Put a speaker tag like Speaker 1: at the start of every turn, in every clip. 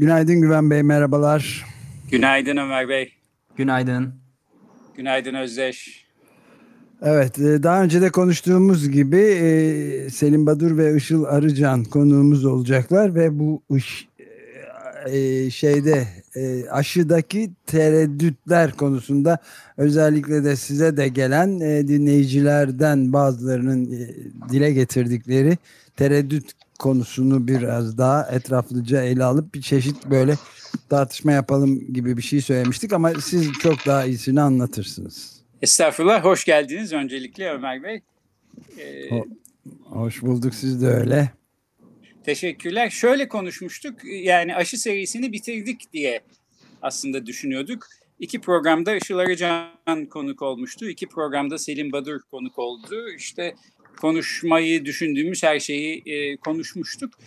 Speaker 1: Günaydın Güven Bey, merhabalar.
Speaker 2: Günaydın Ömer Bey.
Speaker 3: Günaydın.
Speaker 2: Günaydın Özdeş.
Speaker 1: Evet, e, daha önce de konuştuğumuz gibi e, Selim Badur ve Işıl Arıcan konuğumuz olacaklar ve bu iş, e, şeyde aşıdaki tereddütler konusunda özellikle de size de gelen dinleyicilerden bazılarının dile getirdikleri tereddüt konusunu biraz daha etraflıca ele alıp bir çeşit böyle tartışma yapalım gibi bir şey söylemiştik ama siz çok daha iyisini anlatırsınız.
Speaker 2: Estağfurullah, hoş geldiniz öncelikle Ömer Bey.
Speaker 1: Ee, hoş bulduk siz de öyle.
Speaker 2: Teşekkürler. Şöyle konuşmuştuk, yani aşı serisini bitirdik diye aslında düşünüyorduk. İki programda Işıl Arıcan konuk olmuştu. İki programda Selim Badur konuk oldu. İşte konuşmayı düşündüğümüz her şeyi e, konuşmuştuk.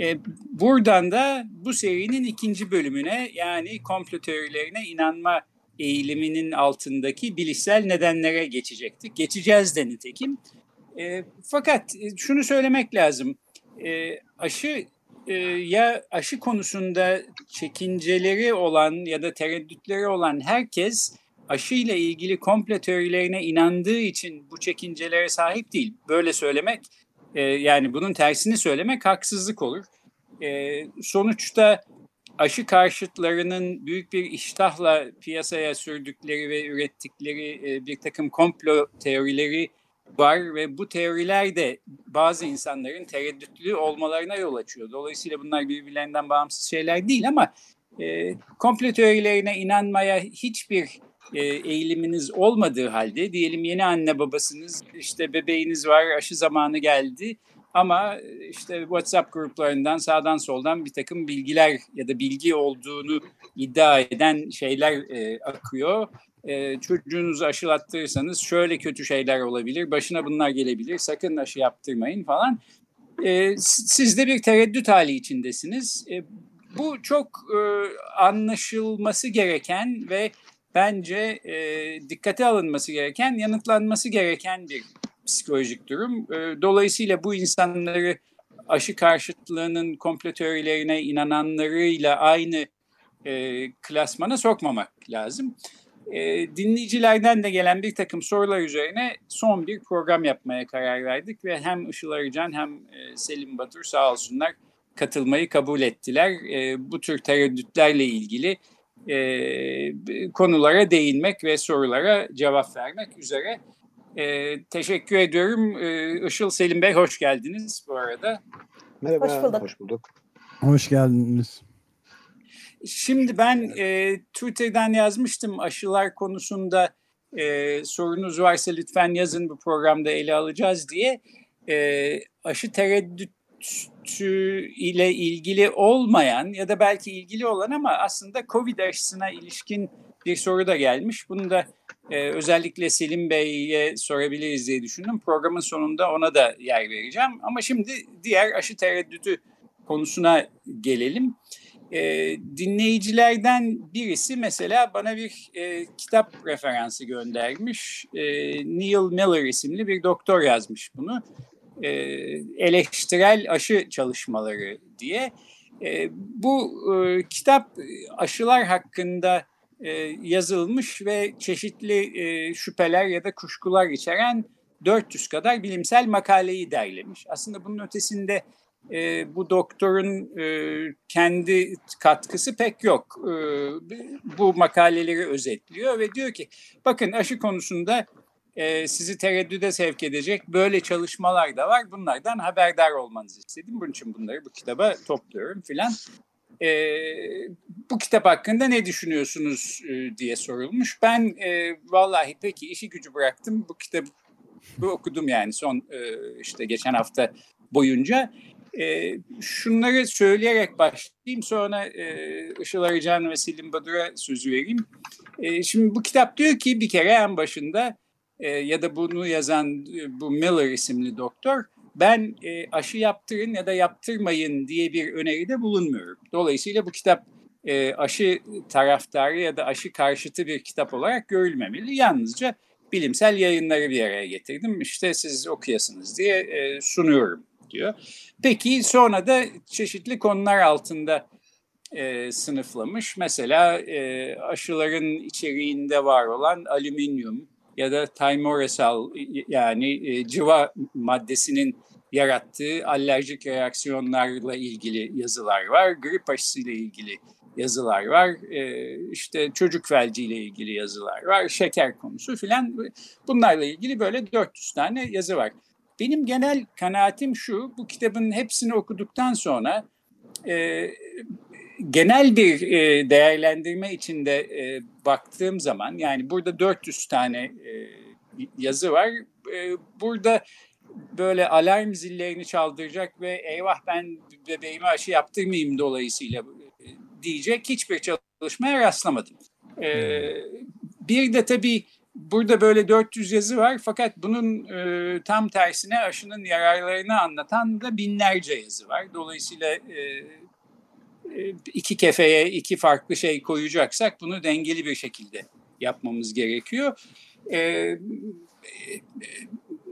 Speaker 2: E, buradan da bu serinin ikinci bölümüne yani komplo teorilerine inanma eğiliminin altındaki bilişsel nedenlere geçecektik. Geçeceğiz de nitekim. E, fakat e, şunu söylemek lazım. E, aşı e, ya aşı konusunda çekinceleri olan ya da tereddütleri olan herkes aşıyla ilgili komple teorilerine inandığı için bu çekincelere sahip değil. Böyle söylemek e, yani bunun tersini söylemek haksızlık olur. E, sonuçta aşı karşıtlarının büyük bir iştahla piyasaya sürdükleri ve ürettikleri e, bir takım komplo teorileri var ve bu teoriler de bazı insanların tereddütlü olmalarına yol açıyor. Dolayısıyla bunlar birbirlerinden bağımsız şeyler değil ama e, komplo teorilerine inanmaya hiçbir e, eğiliminiz olmadığı halde diyelim yeni anne babasınız işte bebeğiniz var aşı zamanı geldi ama işte WhatsApp gruplarından sağdan soldan bir takım bilgiler ya da bilgi olduğunu iddia eden şeyler e, akıyor. E, çocuğunuzu aşılattırırsanız şöyle kötü şeyler olabilir, başına bunlar gelebilir, sakın aşı yaptırmayın falan. E, siz de bir tereddüt hali içindesiniz. E, bu çok e, anlaşılması gereken ve bence e, dikkate alınması gereken, yanıtlanması gereken bir psikolojik durum. E, dolayısıyla bu insanları aşı karşıtlığının komplo teorilerine inananlarıyla aynı e, klasmana sokmamak lazım. E, dinleyicilerden de gelen bir takım sorular üzerine son bir program yapmaya karar verdik ve hem Işıl Arıcan hem e, Selim Batur sağ olsunlar katılmayı kabul ettiler. E, bu tür tereddütlerle ilgili e, konulara değinmek ve sorulara cevap vermek üzere. E, teşekkür ediyorum. E, Işıl Selim Bey hoş geldiniz bu arada.
Speaker 4: Merhaba, hoş bulduk. Hoş, bulduk.
Speaker 1: hoş geldiniz.
Speaker 2: Şimdi ben e, Twitter'dan yazmıştım aşılar konusunda e, sorunuz varsa lütfen yazın bu programda ele alacağız diye. E, aşı tereddüt ile ilgili olmayan ya da belki ilgili olan ama aslında Covid aşısına ilişkin bir soru da gelmiş. Bunu da e, özellikle Selim Bey'e sorabiliriz diye düşündüm. Programın sonunda ona da yer vereceğim. Ama şimdi diğer aşı tereddütü konusuna gelelim. E, dinleyicilerden birisi mesela bana bir e, kitap referansı göndermiş. E, Neil Miller isimli bir doktor yazmış bunu e, eleştirel aşı çalışmaları diye. E, bu e, kitap aşılar hakkında e, yazılmış ve çeşitli e, şüpheler ya da kuşkular içeren 400 kadar bilimsel makaleyi derlemiş. Aslında bunun ötesinde e, bu doktorun e, kendi katkısı pek yok. E, bu makaleleri özetliyor ve diyor ki bakın aşı konusunda e, sizi tereddüde sevk edecek böyle çalışmalar da var. Bunlardan haberdar olmanızı istedim. Bunun için bunları bu kitaba topluyorum filan. E, bu kitap hakkında ne düşünüyorsunuz e, diye sorulmuş. Ben e, vallahi peki işi gücü bıraktım. Bu kitabı bu okudum yani son e, işte geçen hafta boyunca. E, şunları söyleyerek başlayayım sonra e, Işıl Arıcan ve Selim Badur'a sözü vereyim. E, şimdi bu kitap diyor ki bir kere en başında e, ya da bunu yazan e, bu Miller isimli doktor ben e, aşı yaptırın ya da yaptırmayın diye bir öneride bulunmuyorum. Dolayısıyla bu kitap e, aşı taraftarı ya da aşı karşıtı bir kitap olarak görülmemeli. Yalnızca bilimsel yayınları bir araya getirdim. İşte siz okuyasınız diye e, sunuyorum diyor. Peki sonra da çeşitli konular altında e, sınıflamış. Mesela e, aşıların içeriğinde var olan alüminyum ya da timoresal yani e, cıva maddesinin yarattığı alerjik reaksiyonlarla ilgili yazılar var. Grip aşısıyla ilgili yazılar var. E, işte çocuk felciyle ilgili yazılar var. Şeker konusu filan. Bunlarla ilgili böyle 400 tane yazı var. Benim genel kanaatim şu, bu kitabın hepsini okuduktan sonra e, genel bir e, değerlendirme içinde e, baktığım zaman, yani burada 400 tane e, yazı var. E, burada böyle alarm zillerini çaldıracak ve eyvah ben bebeğime aşı yaptırmayayım dolayısıyla e, diyecek hiçbir çalışmaya rastlamadım. Ee, bir de tabii burada böyle 400 yazı var fakat bunun e, tam tersine aşının yararlarını anlatan da binlerce yazı var. Dolayısıyla e, e iki kefeye iki farklı şey koyacaksak bunu dengeli bir şekilde yapmamız gerekiyor. E,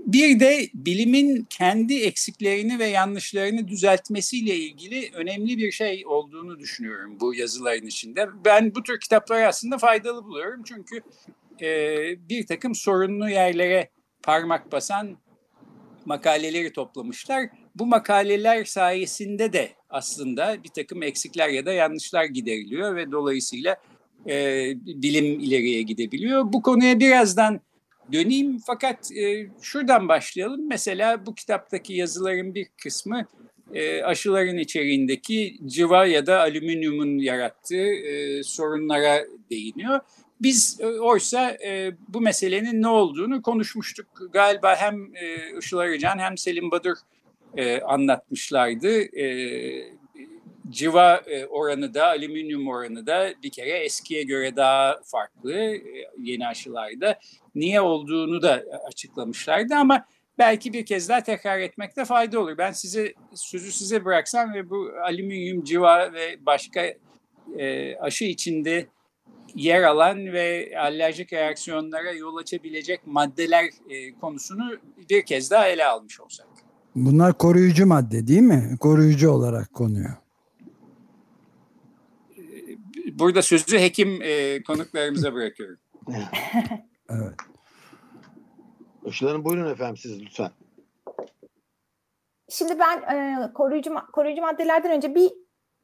Speaker 2: bir de bilimin kendi eksiklerini ve yanlışlarını düzeltmesiyle ilgili önemli bir şey olduğunu düşünüyorum bu yazıların içinde. Ben bu tür kitapları aslında faydalı buluyorum çünkü e, bir takım sorunlu yerlere parmak basan makaleleri toplamışlar. Bu makaleler sayesinde de aslında bir takım eksikler ya da yanlışlar gideriliyor ve dolayısıyla e, bilim ileriye gidebiliyor. Bu konuya birazdan döneyim fakat e, şuradan başlayalım. Mesela bu kitaptaki yazıların bir kısmı e, aşıların içeriğindeki cıva ya da alüminyumun yarattığı e, sorunlara değiniyor. Biz e, oysa e, bu meselenin ne olduğunu konuşmuştuk. Galiba hem e, Işıl Arıcan hem Selim Badur e, anlatmışlardı. E, civa e, oranı da alüminyum oranı da bir kere eskiye göre daha farklı e, yeni aşılarda. Niye olduğunu da açıklamışlardı ama belki bir kez daha tekrar etmekte fayda olur. Ben size sözü size bıraksam ve bu alüminyum, civa ve başka e, aşı içinde yer alan ve alerjik reaksiyonlara yol açabilecek maddeler e, konusunu bir kez daha ele almış olsak.
Speaker 1: Bunlar koruyucu madde değil mi? Koruyucu olarak konuyor.
Speaker 2: burada sözü hekim e, konuklarımıza bırakıyorum.
Speaker 1: evet.
Speaker 4: Işıl buyurun efendim siz lütfen.
Speaker 3: Şimdi ben e, koruyucu koruyucu maddelerden önce bir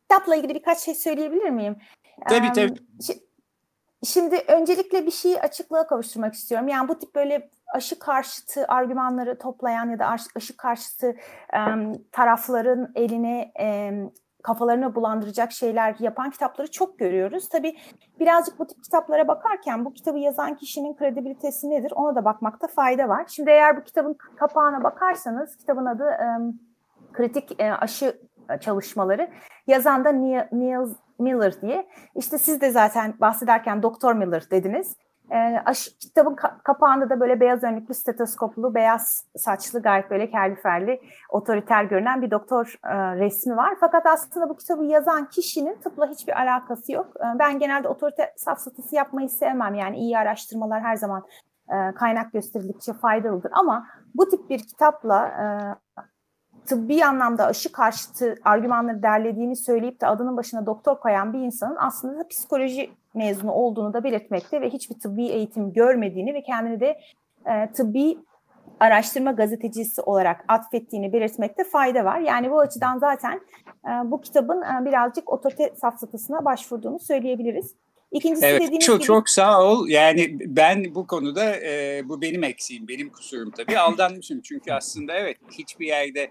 Speaker 3: kitapla ilgili birkaç şey söyleyebilir miyim?
Speaker 2: Tabii tabii.
Speaker 3: Şimdi öncelikle bir şeyi açıklığa kavuşturmak istiyorum. Yani bu tip böyle aşı karşıtı argümanları toplayan ya da aşı karşıtı e, tarafların eline e, kafalarını bulandıracak şeyler yapan kitapları çok görüyoruz. Tabii birazcık bu tip kitaplara bakarken bu kitabı yazan kişinin kredibilitesi nedir ona da bakmakta fayda var. Şimdi eğer bu kitabın kapağına bakarsanız kitabın adı e, Kritik e, Aşı Çalışmaları. Yazan da Neil Miller diye. İşte siz de zaten bahsederken Doktor Miller dediniz. E, aş, kitabın ka- kapağında da böyle beyaz önlüklü stetoskoplu, beyaz saçlı, gayet böyle kerliferli, otoriter görünen bir doktor e, resmi var. Fakat aslında bu kitabı yazan kişinin tıpla hiçbir alakası yok. E, ben genelde otorite safsatası yapmayı sevmem. Yani iyi araştırmalar her zaman e, kaynak gösterildikçe faydalıdır. Ama bu tip bir kitapla e, tıbbi anlamda aşı karşıtı argümanları derlediğini söyleyip de adının başına doktor koyan bir insanın aslında psikoloji mezunu olduğunu da belirtmekte ve hiçbir tıbbi eğitim görmediğini ve kendini de e, tıbbi araştırma gazetecisi olarak atfettiğini belirtmekte fayda var. Yani bu açıdan zaten e, bu kitabın e, birazcık otorite safsatısına başvurduğunu söyleyebiliriz.
Speaker 2: İkincisi evet, dediğiniz çok, gibi... Çok sağ ol. Yani ben bu konuda e, bu benim eksiğim, benim kusurum tabii. Aldanmışım çünkü aslında evet hiçbir yerde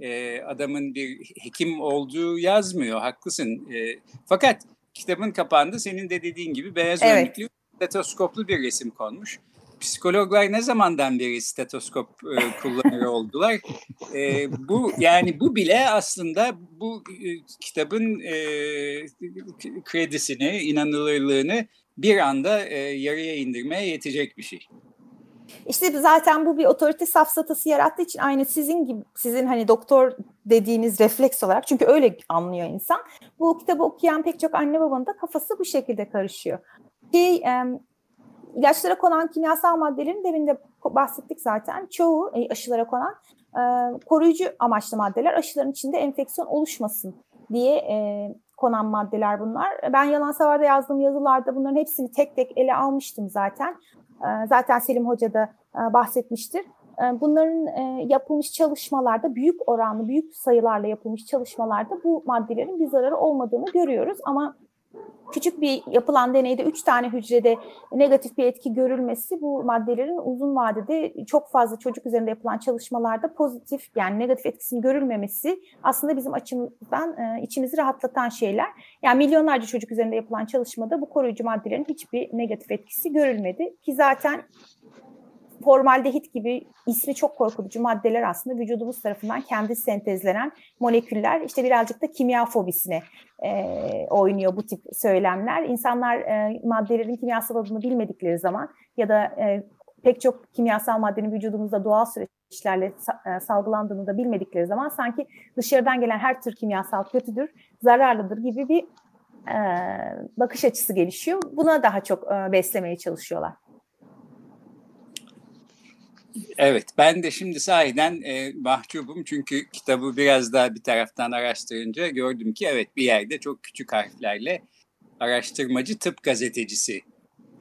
Speaker 2: e, adamın bir hekim olduğu yazmıyor. Haklısın. E, fakat kitabın kapağında senin de dediğin gibi beyaz evet. önlüklü stetoskoplu bir resim konmuş. psikologlar ne zamandan beri stetoskop e, kullanır oldular? E, bu yani bu bile aslında bu e, kitabın e, kredisini, inanılırlığını bir anda e, yarıya indirmeye yetecek bir şey.
Speaker 3: İşte zaten bu bir otorite safsatası yarattığı için aynı sizin gibi sizin hani doktor dediğiniz refleks olarak çünkü öyle anlıyor insan. Bu kitabı okuyan pek çok anne babanın da kafası bu şekilde karışıyor. Şey, e, ilaçlara konan kimyasal maddelerin demin de bahsettik zaten. Çoğu e, aşılara konan e, koruyucu amaçlı maddeler aşıların içinde enfeksiyon oluşmasın diye e, konan maddeler bunlar. Ben Yalan Savar'da yazdığım yazılarda bunların hepsini tek tek ele almıştım zaten. E, zaten Selim Hoca da e, bahsetmiştir. E, bunların e, yapılmış çalışmalarda büyük oranlı, büyük sayılarla yapılmış çalışmalarda bu maddelerin bir zararı olmadığını görüyoruz. Ama küçük bir yapılan deneyde 3 tane hücrede negatif bir etki görülmesi bu maddelerin uzun vadede çok fazla çocuk üzerinde yapılan çalışmalarda pozitif yani negatif etkisinin görülmemesi aslında bizim açımızdan e, içimizi rahatlatan şeyler. Yani milyonlarca çocuk üzerinde yapılan çalışmada bu koruyucu maddelerin hiçbir negatif etkisi görülmedi ki zaten formaldehit gibi ismi çok korkutucu maddeler aslında vücudumuz tarafından kendi sentezlenen moleküller. İşte birazcık da kimya fobisine e, oynuyor bu tip söylemler. İnsanlar e, maddelerin kimyasal adını bilmedikleri zaman ya da e, pek çok kimyasal maddenin vücudumuzda doğal süreçlerle e, salgılandığını da bilmedikleri zaman sanki dışarıdan gelen her tür kimyasal kötüdür, zararlıdır gibi bir e, bakış açısı gelişiyor. Buna daha çok e, beslemeye çalışıyorlar.
Speaker 2: Evet, ben de şimdi sahiden e, mahcubum çünkü kitabı biraz daha bir taraftan araştırınca gördüm ki evet bir yerde çok küçük harflerle araştırmacı tıp gazetecisi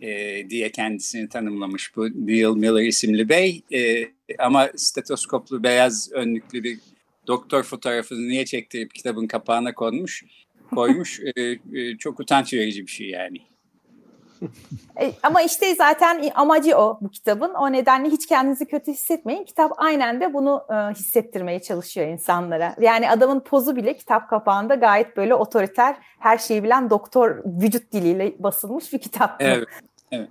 Speaker 2: e, diye kendisini tanımlamış bu Neil Miller isimli bey. E, ama stetoskoplu beyaz önlüklü bir doktor fotoğrafını niye çektirip kitabın kapağına konmuş, koymuş e, e, çok utanç verici bir şey yani.
Speaker 3: E, ama işte zaten amacı o bu kitabın. O nedenle hiç kendinizi kötü hissetmeyin. Kitap aynen de bunu e, hissettirmeye çalışıyor insanlara. Yani adamın pozu bile kitap kapağında gayet böyle otoriter, her şeyi bilen doktor vücut diliyle basılmış bir kitap.
Speaker 2: Evet. Evet.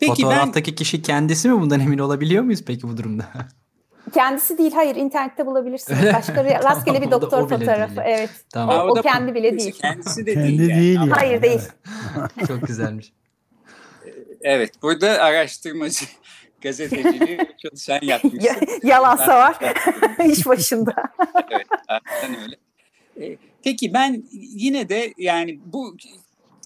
Speaker 5: Peki Fotoğraftaki ben... kişi kendisi mi bundan emin olabiliyor muyuz peki bu durumda?
Speaker 3: Kendisi değil hayır internette bulabilirsiniz. Başka rastgele bir doktor fotoğrafı. Değil. Evet. Tamam. O, o, o kendi bile değil.
Speaker 2: Kendisi de değil. Kendi değil.
Speaker 3: Yani. Hayır değil.
Speaker 5: Çok güzelmiş.
Speaker 2: Evet, burada araştırmacı gazeteciliği çalışan yapmış.
Speaker 3: Yalansa var. İş başında.
Speaker 2: evet, aynen öyle. E, peki ben yine de yani bu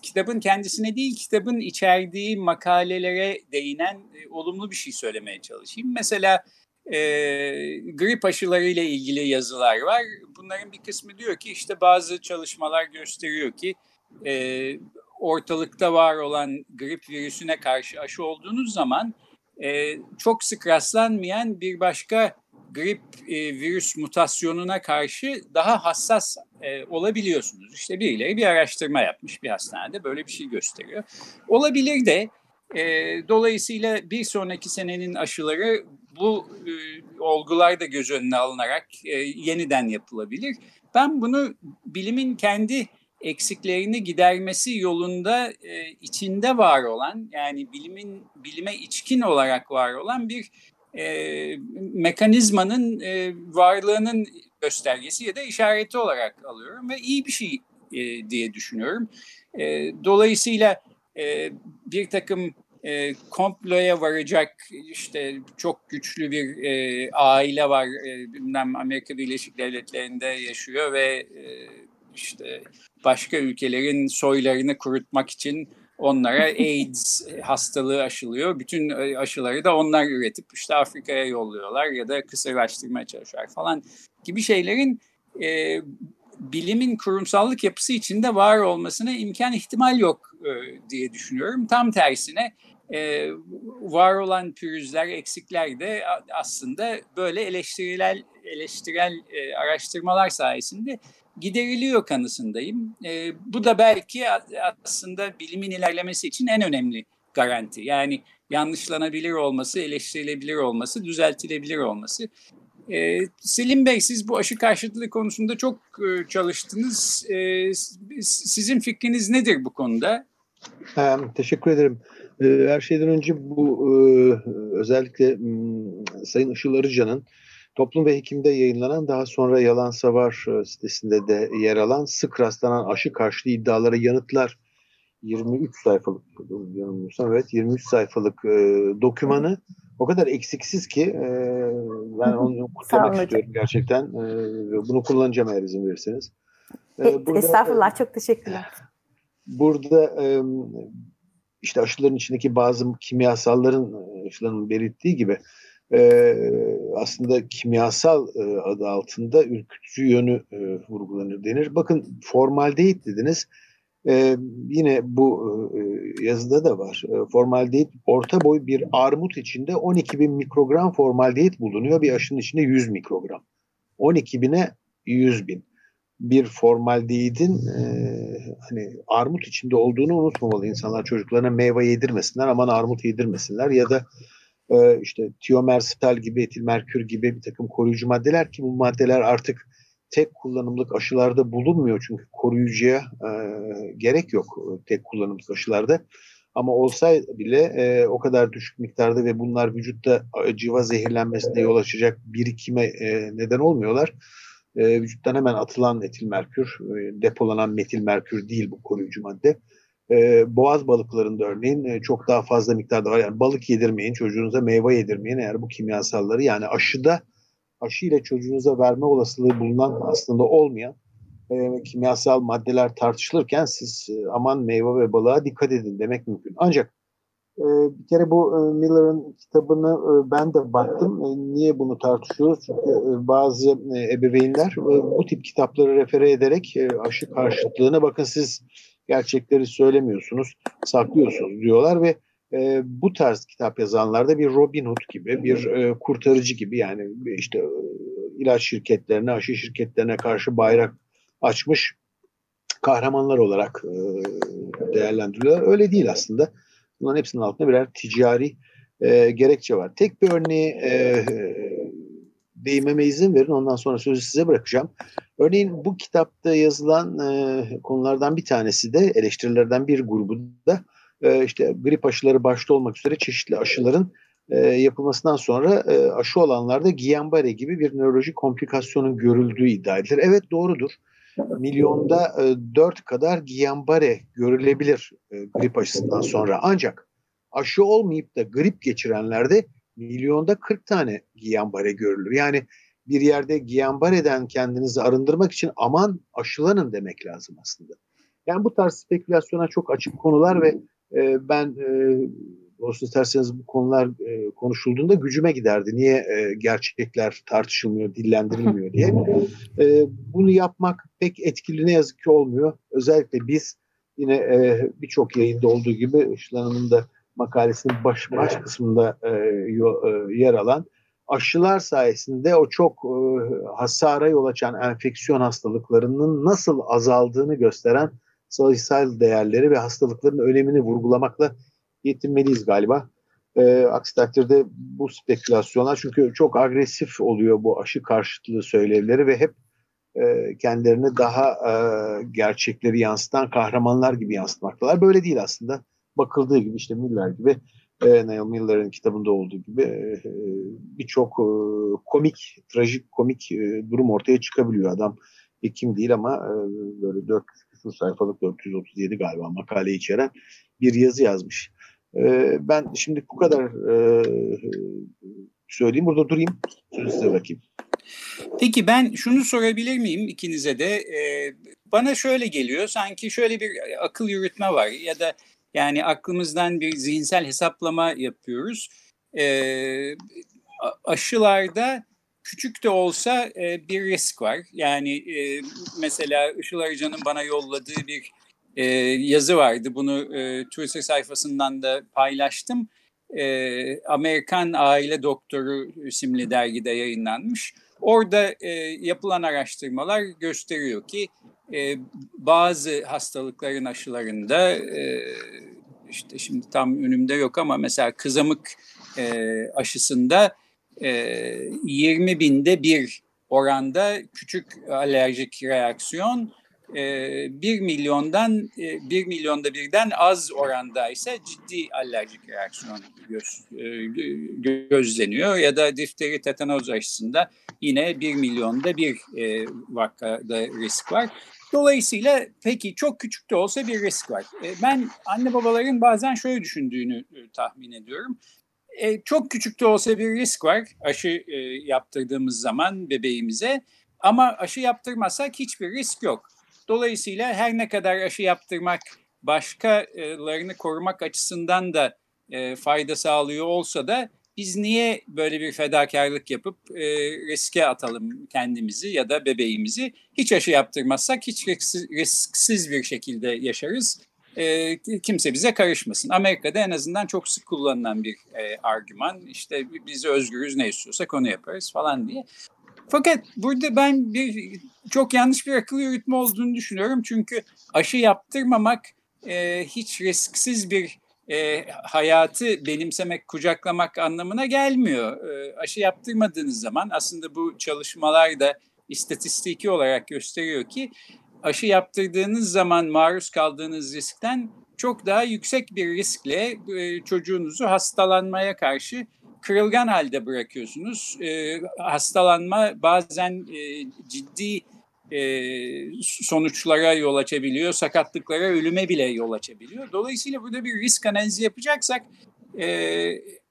Speaker 2: kitabın kendisine değil, kitabın içerdiği makalelere değinen e, olumlu bir şey söylemeye çalışayım. Mesela e, grip aşıları ile ilgili yazılar var. Bunların bir kısmı diyor ki işte bazı çalışmalar gösteriyor ki e, ortalıkta var olan grip virüsüne karşı aşı olduğunuz zaman e, çok sık rastlanmayan bir başka grip e, virüs mutasyonuna karşı daha hassas e, olabiliyorsunuz. İşte birileri bir araştırma yapmış bir hastanede böyle bir şey gösteriyor. Olabilir de e, dolayısıyla bir sonraki senenin aşıları bu e, olgular da göz önüne alınarak e, yeniden yapılabilir. Ben bunu bilimin kendi eksiklerini gidermesi yolunda e, içinde var olan yani bilimin bilime içkin olarak var olan bir e, mekanizmanın e, varlığının göstergesi ya da işareti olarak alıyorum ve iyi bir şey e, diye düşünüyorum. E, dolayısıyla e, bir takım e, komploya varacak işte çok güçlü bir e, aile var e, bilmem Amerika Birleşik Devletleri'nde yaşıyor ve e, işte başka ülkelerin soylarını kurutmak için onlara AIDS hastalığı aşılıyor. Bütün e, aşıları da onlar üretip işte Afrika'ya yolluyorlar ya da kısırlaştırmaya çalışıyorlar falan gibi şeylerin e, bilimin kurumsallık yapısı içinde var olmasına imkan ihtimal yok e, diye düşünüyorum. Tam tersine e, var olan pürüzler, eksikler de aslında böyle eleştirel eleştirel e, araştırmalar sayesinde gideriliyor kanısındayım. E, bu da belki aslında bilimin ilerlemesi için en önemli garanti. Yani yanlışlanabilir olması, eleştirilebilir olması, düzeltilebilir olması. E, Selim Bey siz bu aşı karşıtlığı konusunda çok e, çalıştınız. E, sizin fikriniz nedir bu konuda?
Speaker 4: Teşekkür ederim. Her şeyden önce bu özellikle Sayın Işıl Arıcan'ın Toplum ve Hekim'de yayınlanan daha sonra Yalan Savar sitesinde de yer alan sık rastlanan aşı karşıtı iddialara yanıtlar 23 sayfalık yanılmıyorsam evet 23 sayfalık e, dokümanı o kadar eksiksiz ki e, ben onu kutlamak istiyorum gerçekten. E, bunu kullanacağım eğer izin verirseniz.
Speaker 3: E, burada, Estağfurullah çok teşekkürler.
Speaker 4: Burada e, işte aşıların içindeki bazı kimyasalların aşıların belirttiği gibi e, aslında kimyasal e, adı altında ürkütücü yönü e, vurgulanır denir. Bakın formaldehit dediniz. Ee, yine bu e, yazıda da var. E, formaldehit orta boy bir armut içinde 12 bin mikrogram formaldehit bulunuyor. Bir aşının içinde 100 mikrogram. 12 bine 100 bin. Bir formaldehitin e, hani armut içinde olduğunu unutmamalı insanlar. Çocuklarına meyve yedirmesinler, aman armut yedirmesinler ya da e, işte tiomersal gibi, etilmerkür gibi bir takım koruyucu maddeler ki bu maddeler artık tek kullanımlık aşılarda bulunmuyor çünkü koruyucuya e, gerek yok tek kullanımlık aşılarda. Ama olsaydı bile e, o kadar düşük miktarda ve bunlar vücutta civa zehirlenmesine yol açacak birikime e, neden olmuyorlar. E, vücuttan hemen atılan etil merkür, e, depolanan metil merkür değil bu koruyucu madde. E, boğaz balıklarında örneğin e, çok daha fazla miktarda var. Yani balık yedirmeyin, çocuğunuza meyve yedirmeyin eğer bu kimyasalları yani aşıda aşı ile çocuğunuza verme olasılığı bulunan aslında olmayan e, kimyasal maddeler tartışılırken siz e, aman meyve ve balığa dikkat edin demek mümkün. Ancak e, bir kere bu e, Miller'ın kitabını e, ben de baktım. E, niye bunu tartışıyoruz? Çünkü e, bazı e, ebeveynler e, bu tip kitapları refere ederek e, aşı karşıtlığına bakın siz gerçekleri söylemiyorsunuz, saklıyorsunuz diyorlar ve e, bu tarz kitap yazanlarda bir Robin Hood gibi, bir e, kurtarıcı gibi yani işte e, ilaç şirketlerine, aşı şirketlerine karşı bayrak açmış kahramanlar olarak e, değerlendiriyorlar. Öyle değil aslında. Bunların hepsinin altında birer ticari e, gerekçe var. Tek bir örneği e, değinmeme izin verin. Ondan sonra sözü size bırakacağım. Örneğin bu kitapta yazılan e, konulardan bir tanesi de eleştirilerden bir grubu da e, işte grip aşıları başta olmak üzere çeşitli aşıların e, yapılmasından sonra e, aşı olanlarda Guillain-Barré gibi bir nörolojik komplikasyonun görüldüğü iddia edilir. Evet doğrudur. Milyonda e, 4 kadar Guillain-Barré görülebilir e, grip aşısından sonra. Ancak aşı olmayıp da grip geçirenlerde milyonda 40 tane Guillain-Barré görülür. Yani bir yerde Guillain-Barré'den kendinizi arındırmak için aman aşılanın demek lazım aslında. Yani bu tarz spekülasyona çok açık konular ve e, ben e, olsun isterseniz bu konular e, konuşulduğunda gücüme giderdi. Niye e, gerçekler tartışılmıyor, dillendirilmiyor diye. E, bunu yapmak pek etkili ne yazık ki olmuyor. Özellikle biz yine e, birçok yayında olduğu gibi Işıl Hanım'ın da makalesinin baş, baş kısmında e, e, yer alan aşılar sayesinde o çok e, hasara yol açan enfeksiyon hastalıklarının nasıl azaldığını gösteren sayısal değerleri ve hastalıkların önemini vurgulamakla yetinmeliyiz galiba. E, aksi takdirde bu spekülasyonlar çünkü çok agresif oluyor bu aşı karşıtlığı söylevleri ve hep e, kendilerini daha e, gerçekleri yansıtan kahramanlar gibi yansıtmaktalar. Böyle değil aslında. Bakıldığı gibi işte Miller gibi e, Neil Miller'ın kitabında olduğu gibi e, birçok e, komik, trajik komik e, durum ortaya çıkabiliyor. Adam hekim değil ama e, böyle 4 küsur sayfalık 437 galiba makale içeren bir yazı yazmış. E, ben şimdi bu kadar e, söyleyeyim. Burada durayım. Sözü size bırakayım.
Speaker 2: Peki ben şunu sorabilir miyim ikinize de? Ee, bana şöyle geliyor sanki şöyle bir akıl yürütme var ya da yani aklımızdan bir zihinsel hesaplama yapıyoruz. Ee, aşılarda küçük de olsa e, bir risk var. Yani e, mesela Işıl Arıcan'ın bana yolladığı bir e, yazı vardı. Bunu e, Twitter sayfasından da paylaştım. E, Amerikan Aile Doktoru isimli dergide yayınlanmış. Orada e, yapılan araştırmalar gösteriyor ki e, bazı hastalıkların aşılarında e, işte şimdi tam önümde yok ama mesela kızamık e, aşısında e, 20 binde bir oranda küçük alerjik reaksiyon 1 milyondan 1 milyonda birden az oranda ise ciddi alerjik reaksiyon göz, gözleniyor ya da difteri tetanoz aşısında yine 1 milyonda bir vakada risk var. Dolayısıyla peki çok küçük de olsa bir risk var. Ben anne babaların bazen şöyle düşündüğünü tahmin ediyorum. Çok küçük de olsa bir risk var aşı yaptırdığımız zaman bebeğimize ama aşı yaptırmazsak hiçbir risk yok. Dolayısıyla her ne kadar aşı yaptırmak başkalarını korumak açısından da e, fayda sağlıyor olsa da biz niye böyle bir fedakarlık yapıp e, riske atalım kendimizi ya da bebeğimizi? Hiç aşı yaptırmazsak hiç risksiz, risksiz bir şekilde yaşarız. E, kimse bize karışmasın. Amerika'da en azından çok sık kullanılan bir e, argüman. İşte biz özgürüz ne istiyorsak onu yaparız falan diye. Fakat burada ben bir çok yanlış bir akıl yürütme olduğunu düşünüyorum. Çünkü aşı yaptırmamak e, hiç risksiz bir e, hayatı benimsemek, kucaklamak anlamına gelmiyor. E, aşı yaptırmadığınız zaman aslında bu çalışmalar da istatistiki olarak gösteriyor ki aşı yaptırdığınız zaman maruz kaldığınız riskten çok daha yüksek bir riskle e, çocuğunuzu hastalanmaya karşı kırılgan halde bırakıyorsunuz. E, hastalanma bazen e, ciddi e, sonuçlara yol açabiliyor, sakatlıklara, ölüme bile yol açabiliyor. Dolayısıyla burada bir risk analizi yapacaksak e,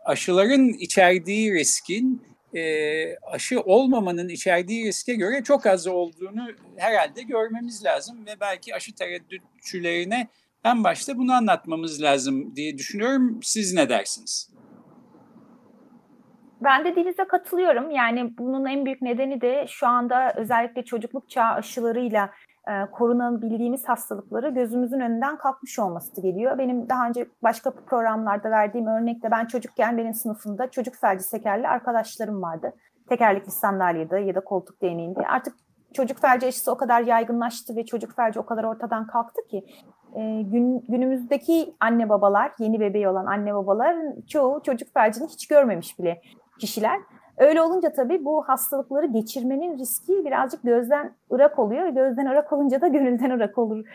Speaker 2: aşıların içerdiği riskin e, aşı olmamanın içerdiği riske göre çok az olduğunu herhalde görmemiz lazım ve belki aşı tereddütçülerine en başta bunu anlatmamız lazım diye düşünüyorum. Siz ne dersiniz?
Speaker 3: Ben de Deniz'e katılıyorum. Yani bunun en büyük nedeni de şu anda özellikle çocukluk çağı aşılarıyla e, korunabildiğimiz hastalıkları gözümüzün önünden kalkmış olması geliyor. Benim daha önce başka programlarda verdiğim örnekte ben çocukken benim sınıfımda çocuk felci sekerli arkadaşlarım vardı. Tekerlekli sandalyede ya da koltuk değneğinde. Artık çocuk felci aşısı o kadar yaygınlaştı ve çocuk felci o kadar ortadan kalktı ki e, gün, günümüzdeki anne babalar, yeni bebeği olan anne babalar çoğu çocuk felcini hiç görmemiş bile kişiler. Öyle olunca tabii bu hastalıkları geçirmenin riski birazcık gözden ırak oluyor. Gözden ırak olunca da gönülden ırak olur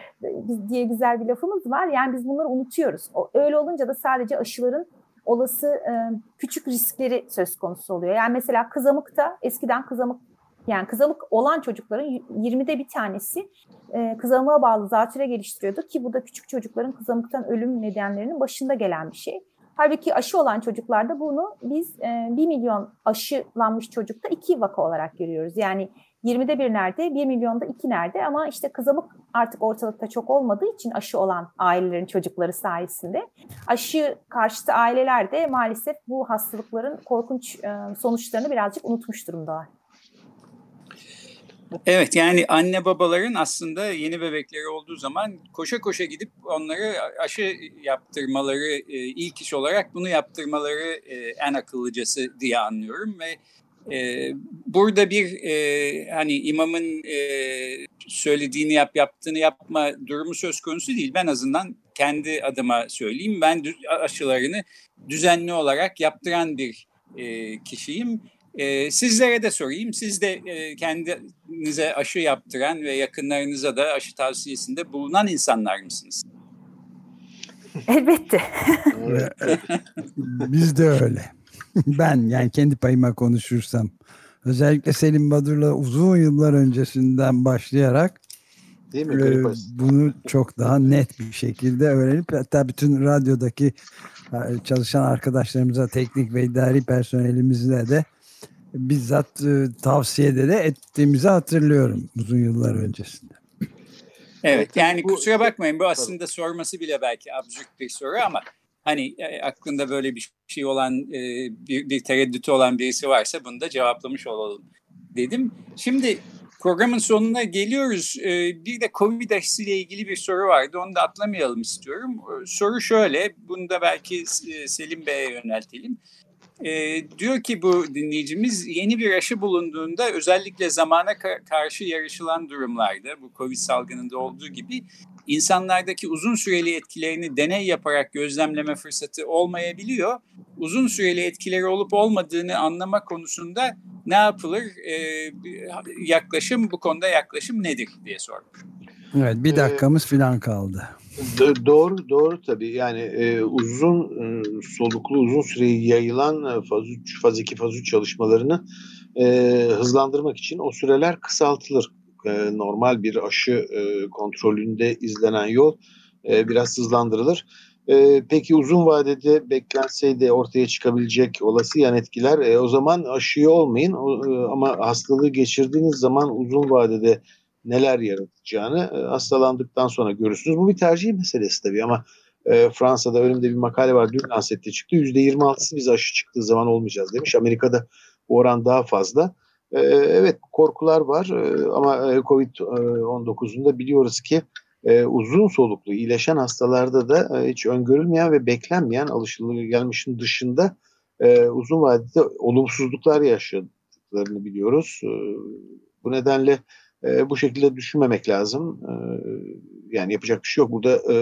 Speaker 3: diye güzel bir lafımız var. Yani biz bunları unutuyoruz. Öyle olunca da sadece aşıların olası e, küçük riskleri söz konusu oluyor. Yani mesela kızamıkta eskiden kızamık yani kızamık olan çocukların 20'de bir tanesi e, kızamığa bağlı zatüre geliştiriyordu ki bu da küçük çocukların kızamıktan ölüm nedenlerinin başında gelen bir şey. Halbuki aşı olan çocuklarda bunu biz e, 1 milyon aşılanmış çocukta 2 vaka olarak görüyoruz. Yani 20'de bir nerede, 1 milyonda 2 nerede ama işte kızamık artık ortalıkta çok olmadığı için aşı olan ailelerin çocukları sayesinde aşı karşıtı aileler de maalesef bu hastalıkların korkunç e, sonuçlarını birazcık unutmuş durumdalar.
Speaker 2: Evet yani anne babaların aslında yeni bebekleri olduğu zaman koşa koşa gidip onları aşı yaptırmaları e, ilk iş olarak bunu yaptırmaları e, en akıllıcası diye anlıyorum ve e, burada bir hani imamın söylediğini yap yaptığını yapma durumu söz konusu değil. Ben azından kendi adıma söyleyeyim. Ben aşılarını düzenli olarak yaptıran bir kişiyim e, sizlere de sorayım. Siz de e, kendinize aşı yaptıran ve yakınlarınıza da aşı tavsiyesinde bulunan insanlar mısınız?
Speaker 3: Elbette.
Speaker 1: Biz de öyle. Ben yani kendi payıma konuşursam özellikle Selim Badur'la uzun yıllar öncesinden başlayarak Değil mi? E, bunu çok daha net bir şekilde öğrenip hatta bütün radyodaki e, çalışan arkadaşlarımıza, teknik ve idari personelimizle de bizzat e, tavsiyede de ettiğimizi hatırlıyorum uzun yıllar öncesinde.
Speaker 2: Evet yani bu, kusura bakmayın bu aslında tabii. sorması bile belki absürt bir soru ama hani e, aklında böyle bir şey olan e, bir, bir tereddütü olan birisi varsa bunu da cevaplamış olalım dedim. Şimdi programın sonuna geliyoruz. E, bir de Covid aşısıyla ilgili bir soru vardı onu da atlamayalım istiyorum. E, soru şöyle bunu da belki e, Selim Bey'e yöneltelim. E, diyor ki bu dinleyicimiz yeni bir aşı bulunduğunda özellikle zamana ka- karşı yarışılan durumlarda bu Covid salgınında olduğu gibi insanlardaki uzun süreli etkilerini deney yaparak gözlemleme fırsatı olmayabiliyor. Uzun süreli etkileri olup olmadığını anlama konusunda ne yapılır? E, yaklaşım bu konuda yaklaşım nedir diye sormuş.
Speaker 1: Evet bir dakikamız ee, falan kaldı.
Speaker 4: Doğru doğru tabii yani e, uzun e, soluklu uzun süreyi yayılan e, faz 3 faz 2 faz 3 çalışmalarını e, hızlandırmak için o süreler kısaltılır. E, normal bir aşı e, kontrolünde izlenen yol e, biraz hızlandırılır. E, peki uzun vadede beklenseydi ortaya çıkabilecek olası yan etkiler e, o zaman aşıyı olmayın o, e, ama hastalığı geçirdiğiniz zaman uzun vadede neler yaratacağını e, hastalandıktan sonra görürsünüz. Bu bir tercih meselesi tabii ama e, Fransa'da önümde bir makale var dün Lancet'te çıktı. %26'sı biz aşı çıktığı zaman olmayacağız demiş. Amerika'da oran daha fazla. E, evet korkular var e, ama e, Covid-19'un da biliyoruz ki e, uzun soluklu iyileşen hastalarda da e, hiç öngörülmeyen ve beklenmeyen alışılmışın dışında e, uzun vadede olumsuzluklar yaşadıklarını biliyoruz. E, bu nedenle e, bu şekilde düşünmemek lazım. E, yani yapacak bir şey yok. Burada e,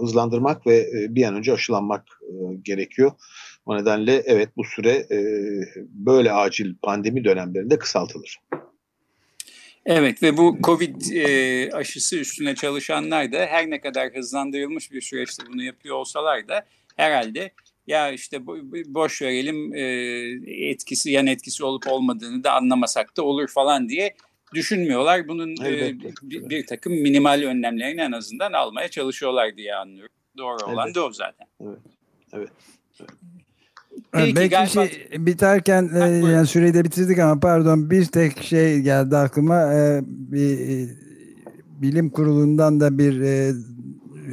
Speaker 4: hızlandırmak ve e, bir an önce aşılanmak e, gerekiyor. O nedenle evet bu süre e, böyle acil pandemi dönemlerinde kısaltılır.
Speaker 2: Evet ve bu Covid e, aşısı üstüne çalışanlar da her ne kadar hızlandırılmış bir süreçte bunu yapıyor olsalar da herhalde ya işte boş verelim e, etkisi yan etkisi olup olmadığını da anlamasak da olur falan diye düşünmüyorlar. Bunun e, bir, bir takım minimal önlemlerini en azından almaya çalışıyorlar diye anlıyorum. Doğru evet. olan da o zaten.
Speaker 4: Evet. Evet.
Speaker 1: Peki, Belki galiba... şey biterken e, yani süreyi de bitirdik ama pardon bir tek şey geldi aklıma. E, bir e, bilim kurulundan da bir e,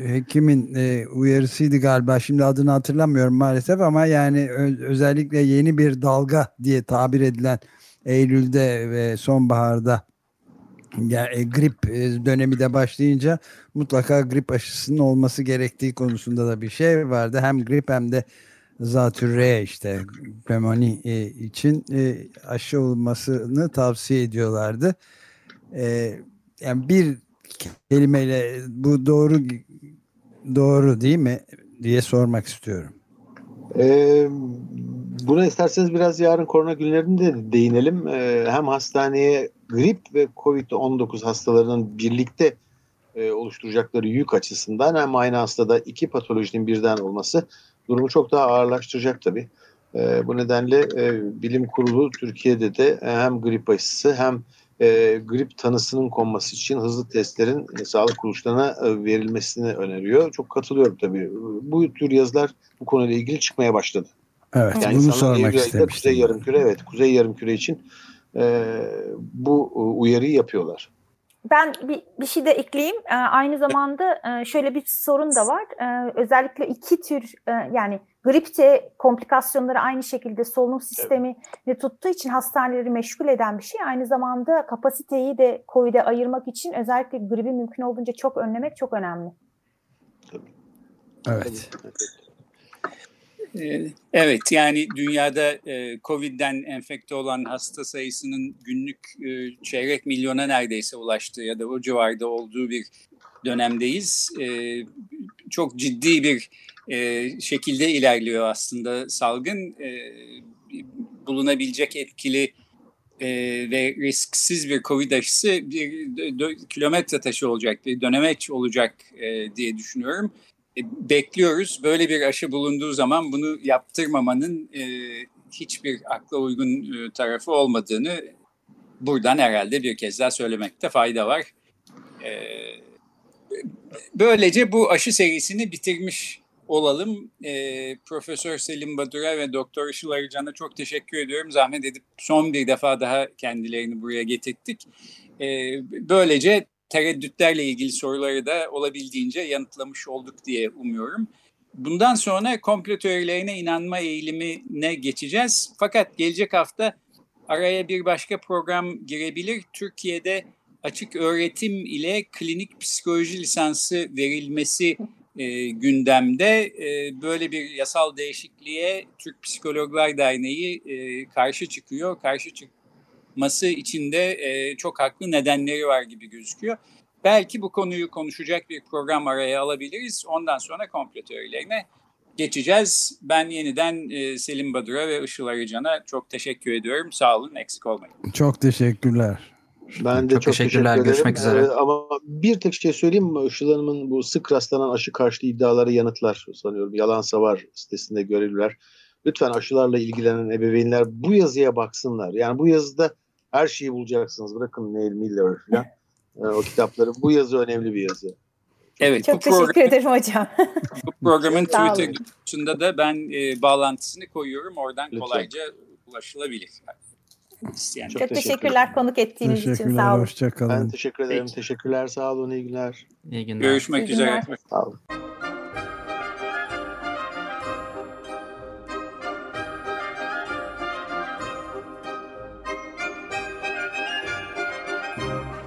Speaker 1: hekimin e, uyarısıydı galiba. Şimdi adını hatırlamıyorum maalesef ama yani ö, özellikle yeni bir dalga diye tabir edilen Eylül'de ve sonbaharda yani, e, grip e, dönemi de başlayınca mutlaka grip aşısının olması gerektiği konusunda da bir şey vardı. Hem grip hem de zatürre işte pnömoni e, için aşı olmasını tavsiye ediyorlardı. Yani bir kelimeyle bu doğru doğru değil mi diye sormak istiyorum.
Speaker 4: Ee, buna isterseniz biraz yarın korona günlerinde de değinelim. Ee, hem hastaneye grip ve COVID-19 hastalarının birlikte e, oluşturacakları yük açısından hem aynı hastada iki patolojinin birden olması durumu çok daha ağırlaştıracak tabii. E, bu nedenle e, bilim kurulu Türkiye'de de hem grip aşısı hem e, grip tanısının konması için hızlı testlerin e, sağlık kuruluşlarına e, verilmesini öneriyor. Çok katılıyorum tabii. Bu tür yazılar bu konuyla ilgili çıkmaya başladı.
Speaker 1: Evet, yani bunu sormak istemiştim.
Speaker 4: Kuzey Yarımküre, evet, Kuzey Yarımküre için e, bu uyarıyı yapıyorlar.
Speaker 3: Ben bir, bir şey de ekleyeyim. Ee, aynı zamanda e, şöyle bir sorun da var. Ee, özellikle iki tür e, yani gripte komplikasyonları aynı şekilde solunum sistemi evet. tuttuğu için hastaneleri meşgul eden bir şey. Aynı zamanda kapasiteyi de COVID'e ayırmak için özellikle gribi mümkün olduğunca çok önlemek çok önemli.
Speaker 1: Evet.
Speaker 2: Ee, evet yani dünyada e, Covid'den enfekte olan hasta sayısının günlük e, çeyrek milyona neredeyse ulaştığı ya da o civarda olduğu bir dönemdeyiz. E, çok ciddi bir şekilde ilerliyor aslında salgın. Bulunabilecek etkili ve risksiz bir Covid aşısı bir kilometre taşı olacak, bir dönemeç olacak diye düşünüyorum. E, bekliyoruz. Böyle bir aşı bulunduğu zaman bunu yaptırmamanın e, hiçbir akla uygun e, tarafı olmadığını buradan herhalde bir kez daha söylemekte fayda var. E, böylece bu aşı serisini bitirmiş olalım. E, Profesör Selim Badur'a ve Doktor Işıl Arıcan'a çok teşekkür ediyorum. Zahmet edip son bir defa daha kendilerini buraya getirttik. E, böylece tereddütlerle ilgili soruları da olabildiğince yanıtlamış olduk diye umuyorum. Bundan sonra komplo teorilerine inanma eğilimine geçeceğiz. Fakat gelecek hafta araya bir başka program girebilir. Türkiye'de açık öğretim ile klinik psikoloji lisansı verilmesi e, gündemde. E, böyle bir yasal değişikliğe Türk Psikologlar Derneği e, karşı çıkıyor. Karşı çık yapması içinde e, çok haklı nedenleri var gibi gözüküyor. Belki bu konuyu konuşacak bir program araya alabiliriz. Ondan sonra komplo teorilerine geçeceğiz. Ben yeniden e, Selim Badur'a ve Işıl Arıcan'a çok teşekkür ediyorum. Sağ olun, eksik olmayın.
Speaker 1: Çok teşekkürler.
Speaker 4: Ben de çok,
Speaker 5: çok teşekkürler.
Speaker 4: teşekkür
Speaker 5: Görüşmek üzere.
Speaker 4: Ee, ama bir tek şey söyleyeyim mi? Işıl Hanım'ın bu sık rastlanan aşı karşıtı iddiaları yanıtlar sanıyorum. Yalansa var sitesinde görevliler. Lütfen aşılarla ilgilenen ebeveynler bu yazıya baksınlar. Yani bu yazıda her şeyi bulacaksınız. Bırakın Neil Miller falan. Ee, o kitapları. Bu yazı önemli bir yazı.
Speaker 2: Evet,
Speaker 3: Çok teşekkür
Speaker 2: program,
Speaker 3: ederim hocam.
Speaker 2: bu programın. Twitter kutusunda da ben e, bağlantısını koyuyorum. Oradan
Speaker 4: Lütfen.
Speaker 2: kolayca ulaşılabilir. İsteyen.
Speaker 4: Çok
Speaker 3: Çok
Speaker 4: teşekkürler.
Speaker 3: konuk ettiğiniz için. Sağ olun.
Speaker 1: hoşçakalın.
Speaker 4: Ben teşekkür ederim.
Speaker 2: Peki.
Speaker 4: Teşekkürler. Sağ olun. İyi günler.
Speaker 5: İyi günler.
Speaker 2: Görüşmek
Speaker 3: İyi
Speaker 2: üzere.
Speaker 3: günler.
Speaker 4: Sağ olun.